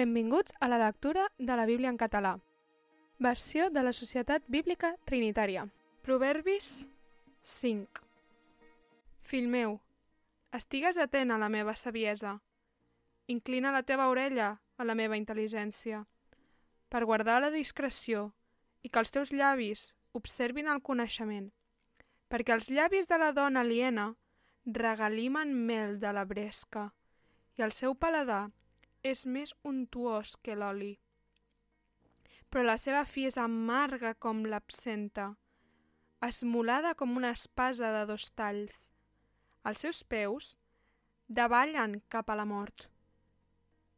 Benvinguts a la lectura de la Bíblia en català. Versió de la Societat Bíblica Trinitària. Proverbis 5. Fill meu, estigues atent a la meva saviesa. Inclina la teva orella a la meva intel·ligència, per guardar la discreció i que els teus llavis observin el coneixement, perquè els llavis de la dona aliena regalimen mel de la bresca i el seu paladar és més untuós que l'oli. Però la seva fi és amarga com l'absenta, esmolada com una espasa de dos talls. Els seus peus davallen cap a la mort.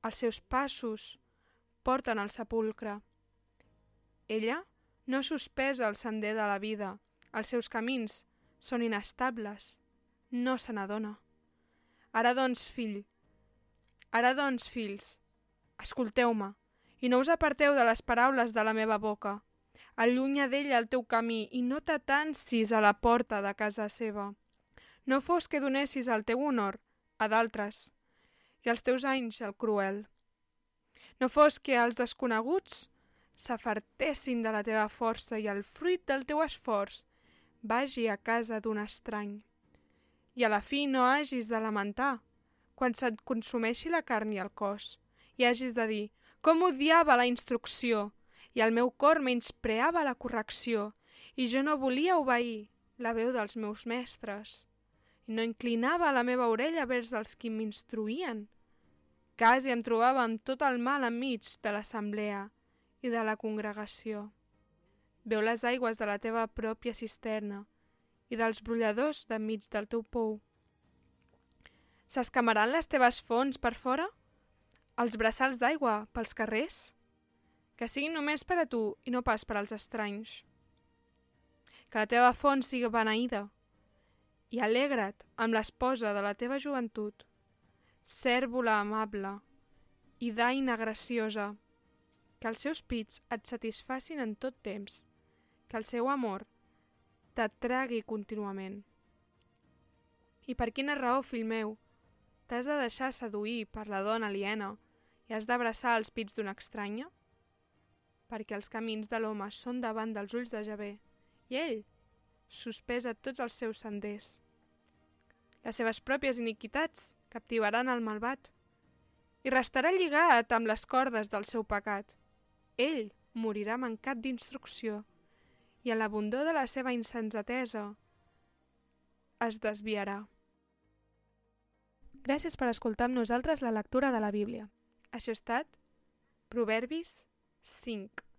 Els seus passos porten al sepulcre. Ella no sospesa el sender de la vida, els seus camins són inestables, no se n'adona. Ara doncs, fill, Ara doncs, fills, escolteu-me, i no us aparteu de les paraules de la meva boca. Allunya d'ella el teu camí i no t'atansis a la porta de casa seva. No fos que donessis el teu honor a d'altres i els teus anys al cruel. No fos que els desconeguts s'afartessin de la teva força i el fruit del teu esforç vagi a casa d'un estrany. I a la fi no hagis de lamentar quan se't consumeixi la carn i el cos, i hagis de dir com odiava la instrucció, i el meu cor menyspreava la correcció, i jo no volia obeir la veu dels meus mestres, i no inclinava la meva orella vers els qui m'instruïen. Quasi em trobava amb tot el mal enmig de l'assemblea i de la congregació. Veu les aigües de la teva pròpia cisterna i dels brolladors d'enmig del teu pou S'escamaran les teves fonts per fora? Els braçals d'aigua pels carrers? Que siguin només per a tu i no pas per als estranys. Que la teva font sigui beneïda i alegra't amb l'esposa de la teva joventut, cèrvola amable i daina graciosa, que els seus pits et satisfacin en tot temps, que el seu amor t'atragui contínuament. I per quina raó, fill meu, T'has de deixar seduir per la dona aliena i has d'abraçar els pits d'una estranya? Perquè els camins de l'home són davant dels ulls de Javé i ell sospesa tots els seus senders. Les seves pròpies iniquitats captivaran el malvat i restarà lligat amb les cordes del seu pecat. Ell morirà mancat d'instrucció i en l'abundor de la seva insensatesa es desviarà. Gràcies per escoltar amb nosaltres la lectura de la Bíblia. Això ha estat Proverbis 5.